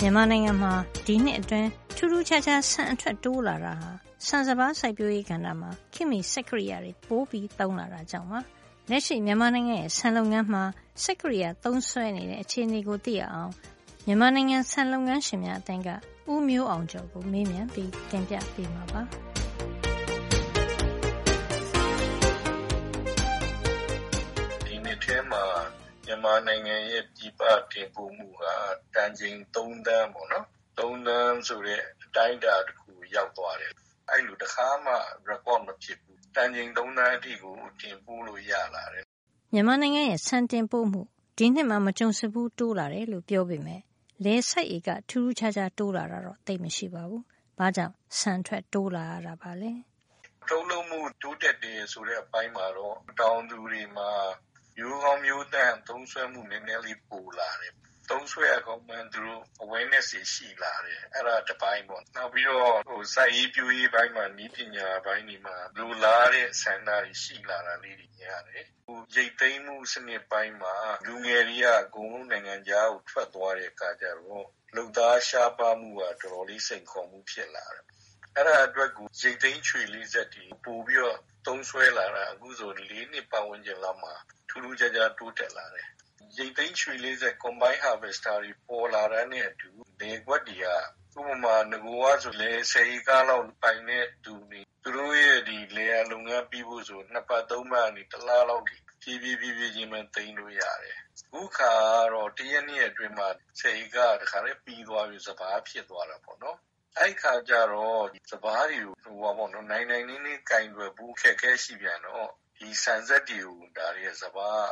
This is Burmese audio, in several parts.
မြန်မာနိုင်ငံမှာဒီနှစ်အတွင်းထူးထူးခြားခြားဆန်အထွက်တိုးလာတာဟာဆန်စပါးစိုက်ပျိုးရေးကဏ္ဍမှာခေတ်မီစက်ကရိယာတွေပိုပြီးသုံးလာတာကြောင့်ပါ။လက်ရှိမြန်မာနိုင်ငံရဲ့ဆန်လုပ်ငန်းမှာစက်ကရိယာသုံးစွဲနေတဲ့အခြေအနေကိုသိရအောင်မြန်မာနိုင်ငံဆန်လုပ်ငန်းရှင်များအသင်းကဦးမျိုးအောင်ကျော်ကိုမေးမြန်းပြီးတင်ပြပေးမှာပါ။ မြန်မာနိုင်ငံရဲ့ ပြည်ပတင်ပို့မှုကတန်ချိန် ၃ သန်းပေါ့နော်။၃ သန်းဆိုတဲ့ အတိုင်းအတာတခုကို ရောက်သွားတယ်။အဲဒီလို တခါမှ record မဖြစ်ဘူး။တန်ချိန် ၃ သန်းအထိကို တင်ပို့လို့ ရလာတယ်။”မြန်မာနိုင်ငံရဲ့ ဆန်တင်ပို့မှု ဒီနှစ်မှာ မကြုံစဖူး တိုးလာတယ်လို့ ပြောပေမယ့် လယ်စိုက်ဧက ထူးထူးခြားခြား တိုးလာတာတော့ သိပ်မရှိပါဘူး။ဘာကြောင့် ဆန်အထွက် တိုးလာရတာပါလဲ။“ထုတ်လုပ်မှု တိုးတက်တယ်ဆိုတဲ့ အပိုင်းမှာတော့ တောင်သူတွေမှာ မျိုးကောင်းမျိုးသန့် သုံးစွဲမှု နည်းနည်းလေး ပိုလာတယ်။သုံးစွဲရကောင်းမှန်း သူတို့ awareness တွေ ရှိလာတယ်။အဲဒါတပိုင်းပေါ့။နောက်ပြီးတော့ စိုက်ရေးပျိုးရေးပိုင်းမှာ နည်းပညာပိုင်းတွေမှာ လိုလားတဲ့ဆန္ဒတွေ ရှိလာတာလေးတွေမြင်ရတယ်။ရိတ်သိမ်းမှုစနစ်ပိုင်းမှာ လူငယ်တွေက အကုန်လုံး နိုင်ငံခြားကို ထွက်သွားတဲ့အခါကျတော့ လုပ်သားရှားပါးမှုက တော်တော်လေး စိန်ခေါ်မှုဖြစ်လာတယ်။အဲဒါအတွက်ကို ရိတ်သိမ်းခြွေလှေစက်တွေ ပိုပြီးတော့ သုံးစွဲလာတာ အခုဆို ၄ နှစ်ပတ်ဝန်းကျင်လောက်မှာ ထူးထူးခြားခြား တိုးတက်လာတယ်။ရိတ်သိမ်းခြွေလှေစက် Combine Harvester တွေ ပေါ်လာတာနဲ့အတူ လယ်ကွက်တွေက ဥပမာ နဂိုကဆိုလယ် ၁၀ ဧကလောက် ပိုင်တဲ့သူတွေ သူတို့ရဲ့ လယ်ယာလုပ်ငန်းပြီးဖို့ဆိုနှစ်ပတ်သုံးပတ်ကနေ တလလောက်အထိဖြည်းဖြည်းဖြည်းချင်းပဲ သိမ်းလို့ရတယ်။အခုအခါကတော့ တရက် နှစ်ရက်အတွင်းမှာ ၁၀ ဧကက တခါတည်း ပြီးသွားပြီး စပါးဖြစ်သွားတာပေါ့နော်။အဲဒီအခါကျတော့ စပါးတွေကို နိုင်နိုင်နင်းနင်း ကိုင်တွယ်ဖို့ အခက်အခဲရှိပြန်တော့ ဒီဆန်စက်တွေကို ဒါတွေက စပါး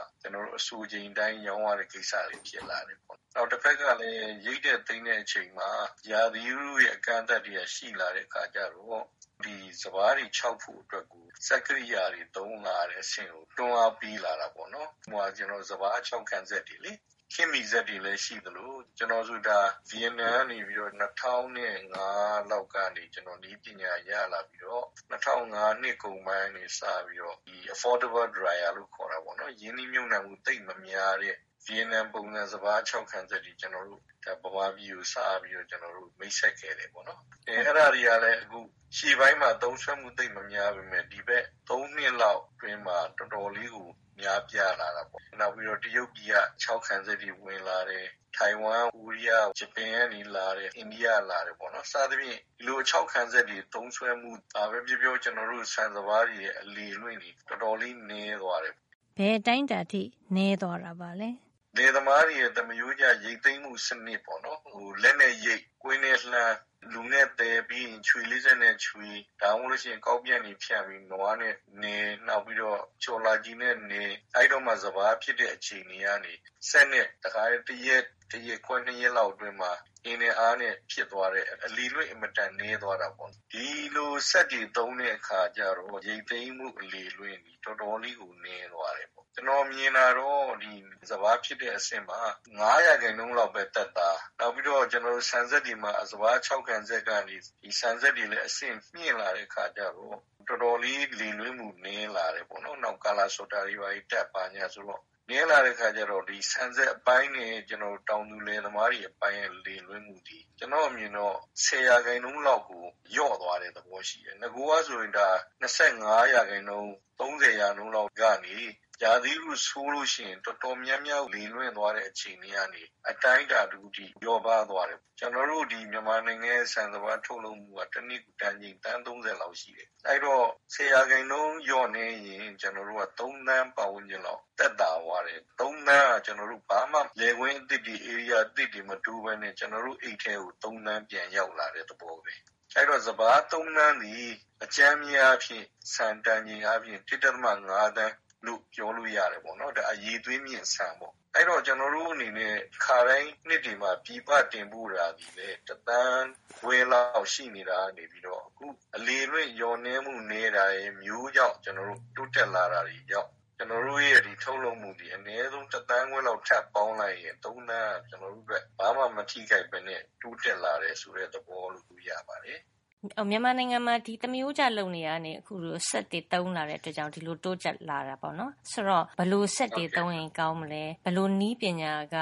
အဆိုချိန်အတိုင်း ရောင်းရတဲ့ကိစ္စတွေ ဖြစ်လာတယ်ပေါ့။နောက်တဖက်ကလည်း ရိတ်တဲ့သိမ်းတဲ့အချိန်မှာ ရာသီဥတုရဲ့ အကန့်အသတ်တွေက ရှိလာတဲ့အခါကျတော့ ဒီစပါးတွေ ခြောက်ဖို့အတွက်ကို စက်ကိရိယာတွေ သုံးလာရတဲ့အဆင့်ကို တွန်းအားပေးလာတာပေါ့နော်။ဥပမာ စပါးခြောက်ခံစက်တွေလေ ခေတ်မီစက်တွေလည်း ရှိသလို ကျနော်ဆို ဗီယက်နမ်ကနေပြီးတော့ ၂၀၀၅ လောက်ကနေ ကျနော် နည်းပညာရလာပြီးတော့ ၂၀၀၅ နှစ်ကုန်ပိုင်းကနေ စပြီးတော့ Affordable Dryer လို့ခေါ်တာပေါ့နော်။ရင်းနှီးမြှုပ်နှံမှု သိပ်မများတဲ့ ဗီယက်နမ်ပုံစံစပါးခြောက်ခံစက်တွေကျနော်တို့ဗမာပြည်ကိုစပြီးတော့ကျနော်တို့မိတ်ဆက်ခဲ့တယ်ပေါ့နော်။အဲဒါတွေကလည်းအခုရှေ့ပိုင်းမှာသုံးစွဲမှုသိပ်မများပေမယ့်ဒီဘက်၃နှစ်လောက်အတွင်းမှာတော်တော်လေးကိုများပြားလာတာပေါ့။နောက်ပြီးတော့တရုတ်ပြည်ကခြောက်ခံစက်တွေဝင်လာတယ်။ထိုင်ဝမ်၊ကိုရီးယား၊ဂျပန်ကနေလာတယ်။အိန္ဒိယကလာတယ်ပေါ့နော်။စသဖြင့်ဒီလိုအခြောက်ခံစက်တွေသုံးစွဲမှုဘာပဲပြောပြောကျနော်တို့ဆန်စပါးတွေရဲ့အလေအလွင့်တွေတော်တော်လေးနည်းသွားတယ်။ဘယ်အတိုင်းအတာအထိနည်းသွားတာပါလဲ လယ်သမားတွေရဲ့ သမရိုးကျ ရိတ်သိမ်းမှုစနစ်ပေါ့နော်။လက်နဲ့ရိတ်၊ကွင်းနဲ့လှန်း၊လူနဲ့သယ် ပြီးရင် ခြွေလေးစက်နဲ့ခြွေ ဒါမှမဟုတ်လို့ရှိရင် ကောက်ပြန့်တွေဖြန့်ပြီး နွားနဲ့နယ်နောက်ပြီးတော့ ချော်လာဂျီနဲ့နယ်အဲဒီတော့မှ စပါးဖြစ်တဲ့ အချိန်ကနေ စက်နဲ့ တခါတည်း တရက် တရက်ခွဲ နှစ်ရက်လောက်အတွင်းမှာ အင်နဲ့အားနဲ့ ဖြစ်သွားတဲ့ အလေအလွင့် အင်မတန် နည်းသွားတာပေါ့။ဒီလိုစက်တွေ သုံးတဲ့အခါကျတော့ ရိတ်သိမ်းမှု အလေအလွင့်တော်တော်လေးကို နည်းသွား တယ်။ကျနော်မြင်တာတော့စပါးဖြစ်တဲ့အဆင့်မှာ၅ရာခိုင်နှုန်းလောက်ပဲသက်သာ။နောက်ပြီးတော့ကျနော်တို့ဆန်စက်တွေမှာစပါးခြောက်ခံစက်ကနေဆန်စက်တွေလည်းအဆင့်မြင့်လာတဲ့အခါကျတော့တော်တော်လေးလေလွင့်မှုနည်းလာတယ်ပေါ့နော်။နောက်ကာလာရှော့တာတွေဘာတွေတပ်ဘာညာဆိုတော့နည်းလာတဲ့အခါကျတော့ဆန်စက်အပိုင်းနဲ့တောင်သူလယ်သမားတွေအပိုင်းရဲ့လေလွင့်မှုသည်ကျနော့်အမြင်တော့၁၀ရာခိုင်နှုန်းလောက်ကိုလျော့သွားတဲ့သဘောရှိတယ်။နဂိုကဆိုရင်၂၅ရာခိုင်နှုန်း၊၃၀ရာခိုင်နှုန်းလောက်ကနေ ရာသီဥတုဆိုးလို့ရှိရင် တော်တော်များများ လေလွင့်သွားတဲ့ အခြေအနေကနေ အတိုင်းအတာတခုအထိ လျော့ပါးသွားတယ်။ကျနော်တို့ မြန်မာနိုင်ငံရဲ့ ဆန်စပါး ထုတ်လုပ်မှုက တနှစ်ကို တန်ချိန် သန်း ၃၀ လောက်ရှိတယ်။အဲဒီတော့ ၁၀ ရာခိုင်နှုန်း လျော့နည်းရင် ကျနော်တို့က ၃ သန်း ပတ်ဝန်းကျင်လောက် သက်သာသွားတယ်။၃ သန်းက ကျနော်တို့ ဘာမှ လယ်ကွင်းအသစ်တွေ ဧရိယာအသစ်တွေ မတိုးဘဲနဲ့ ကျနော်တို့ အိတ်ထဲကို ၃ သန်း ပြန်ရောက်လာတဲ့ သဘောပဲ။အဲဒီတော့ စပါး ၃ သန်းသည် အကြမ်းဖျင်းအားဖြင့် ဆန်တန်ချိန်အားဖြင့် ၁.၅ သန်း လို့ ပြောလို့ရတယ်ပေါ့နော်။ဒါ အရည်အသွေးမြင့်ဆန်ပေါ့။အဲဒီတော့ ကျနော်တို့အနေနဲ့ ခါတိုင်းနှစ်တွေမှာ ပြည်ပတင်ပို့တာသည်လည်းတသန်းခွဲလောက် ရှိနေတာကနေပြီးတော့ အခု အလေအလွင့် လျော့နည်းမှု နည်းတာရယ်၊မျိုးကြောင့် တိုးတက်လာတာတွေကြောင့် ကျနော်တို့ရဲ့ ထုတ်လုပ်မှုသည် အနည်းဆုံးတသန်းခွဲလောက် ထပ်ပေါင်းလိုက်ရင် ၃ သန်းက ကျနော်တို့အတွက် ဘာမှ မထိခိုက်ဘဲနဲ့ တိုးတက်လာတယ်ဆိုတဲ့ သဘောလို့ပြောလို့ရပါတယ် မြန်မာနိုင်ငံမှာ ဒီသမရိုးကျလုပ်နေတာကနေ အခုလို စက်တွေသုံးလာတဲ့အတွက်ကြောင့် ဒီလိုတိုးတက်လာတာပေါ့နော်။ဆိုတော့ ဘယ်လိုစက်တွေ သုံးရင် ကောင်းမလဲ။ဘယ်လိုနည်းပညာက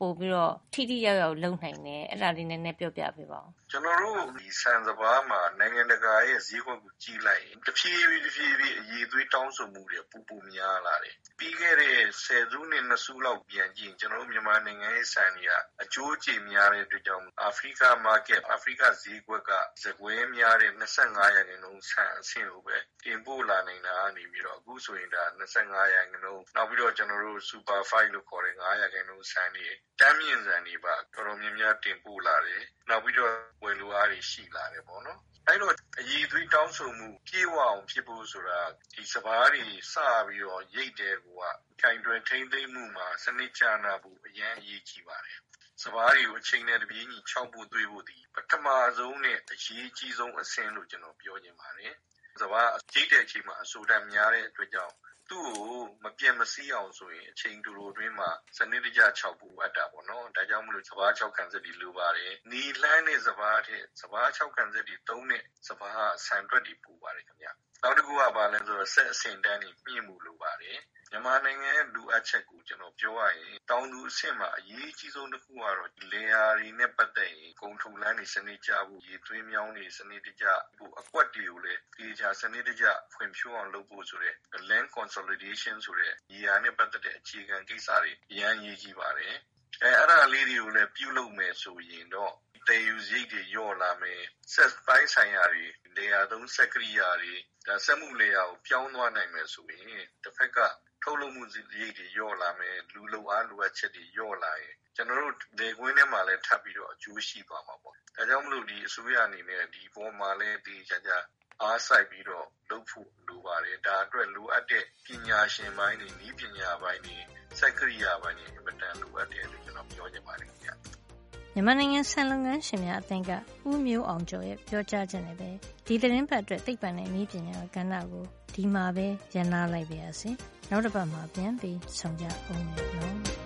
ပိုပြီးတော့ ထိထိရောက်ရောက် လုပ်နိုင်တယ်။အဲဒါလေး နည်းနည်း ပြောပြပေးပါဦး။ ကျနော်တို့ဆန်စပါးမှာနိုင်ငံတကာရဲ့ဈေးကွက်ကိုကြည့်လိုက်ရင်တဖြည်းဖြည်းအရည်အသွေးတောင်းဆိုမှုတွေပိုပိုများလာတယ်။ပြီးခဲ့တဲ့ဆယ်စုနှစ်နှစ်စုလောက်ပြန်ကြည့်ရင်ကျနော်တို့မြန်မာနိုင်ငံရဲ့ဆန်တွေကအကျိုးကျေများတဲ့အတွက်ကြောင့်အာဖရိက Market အာဖရိကဈေးကွက်ကဆန်ကွဲများတဲ့၂၅ရာခိုင်နှုန်းဆန်အဆင့်ကိုပဲတင်ပို့လာနိုင်တာကနေပြီးတော့အခုဆိုရင်၂၅ရာခိုင်နှုန်း။နောက်ပြီးတော့ကျနော်တို့ Super Fine လို့ခေါ်တဲ့၅ရာခိုင်နှုန်းဆန်တွေတန်းမြင့်ဆန်တွေပါတော်တော်များများတင်ပို့လာတယ်။နောက်ပြီးတော့ ဝယ်လိုအားတွေ ရှိလာတယ်ပေါ့နော်။အဲဒီတော့ အရည်အသွေး တောင်းဆိုမှု ပြည့်ဝအောင်ဖြစ်ဖို့ဆိုတာ ဒီစပါးတွေ စပြီးတော့ ရိတ်ကတည်းကိုက ကိုင်တွယ်ထိန်းသိမ်းမှုမှာ စနစ်ကျနဖို့ အရမ်းအရေးကြီးပါတယ်။စပါးတွေကို အချိန်နဲ့တပြေးညီ ခြောက်ဖို့ သွေးဖို့သည် ပထမဆုံးနဲ့ အရေးကြီးဆုံးအဆင့်လို့ ကျနော်ပြောချင်ပါတယ်။စပါးရိတ်တဲ့အချိန်မှာ အစိုဓာတ်များတဲ့အတွက်ကြောင့် သူ့ကို မပျက်မစီးအောင်ဆိုရင် အချိန်တိုတိုအတွင်းမှာ စနစ်တကျ ခြောက်ဖို့ အပ်တာပေါ့နော်။ဒါကြောင့်မို့လို့စပါးခြောက်ခံစက်တွေ လိုပါတယ်။နီလှန်းတဲ့ စပါးထက် စပါးခြောက်ခံစက်တွေသုံးတဲ့ စပါးကဆန်ထွက်တွေ ပိုပါတယ်ခင်ဗျ။ နောက်တခုက ဘာလဲဆိုတော့ စက်အဆင့်အတန်းတွေ မြှင့်ဖို့လိုပါတယ် မြန်မာနိုင်ငံရဲ့ လိုအပ်ချက်ကို ကျနော်ပြောရရင် တောင်သူအဆင့်မှာ အရေးအကြီးဆုံးတခုကတော့ လယ်ယာတွေနဲ့ ပတ်သက်ရင် ကုန်ထုတ်လမ်းတွေ စနစ်ကျဖို့၊ရေသွေးမြောင်းတွေ စနစ်တကျဖို့၊အကွက်တွေကိုလည်း သေချာစနစ်တကျ ဖွံ့ဖြိုးအောင်လုပ်ဖို့ဆိုတဲ့ Land Consolidation ဆိုတဲ့ မြေယာနဲ့ ပတ်သက်တဲ့ အခြေခံကိစ္စတွေ အရမ်းအရေးကြီးပါတယ်။အဲဒါလေးတွေကိုလည်း ပြုလုပ်မယ်ဆိုရင်တော့ သယ်ယူစရိတ်တွေ လျော့လာမယ်။စက်ပိုင်းဆိုင်ရာတွေ လယ်ယာသုံး စက်ကိရိယာတွေ စက်မှုလယ်ယာကို ပြောင်းသွားနိုင်မယ်ဆိုရင်တဖက်က ထုတ်လုပ်မှုစရိတ်တွေ လျော့လာမယ်။လူလုပ်အားလိုအပ်ချက်တွေ လျော့လာရင် ကျနော်တို့ လယ်ကွင်းထဲမှာလည်း ထပ်ပြီးတော့ အကျိုးရှိသွားမှာပေါ့။ဒါကြောင့်မို့လို့အစိုးရအနေနဲ့ ဒီအပေါ်မှာလည်း သေသေချာချာ အားစိုက်ပြီးတော့ လုပ်ဖို့လိုပါတယ်။ဒါအတွက် လိုအပ်တဲ့ ပညာရှင်ပိုင်းတွေ၊နည်းပညာပိုင်းတွေ၊စက်ကိရိယာပိုင်းတွေ အင်မတန် လိုအပ်တယ်လို့ ကျနော် ပြောချင်ပါတယ်ခင်ဗျ။ မြန်မာနိုင်ငံဆန်လုပ်ငန်းရှင်များအသင်းက ဦးမျိုးအောင်ကျော်ရဲ့ ပြောကြားချက်နဲ့ပဲ ဒီသီတင်းပတ်အတွက် သိပ္ပံနဲ့နည်းပညာကဏ္ဍကို ဒီမှာပဲ ရပ်နားလိုက်ပါရစေ။နောက်တပတ်မှာ ပြန်ပြီးဆုံကြဦးမယ်နော်။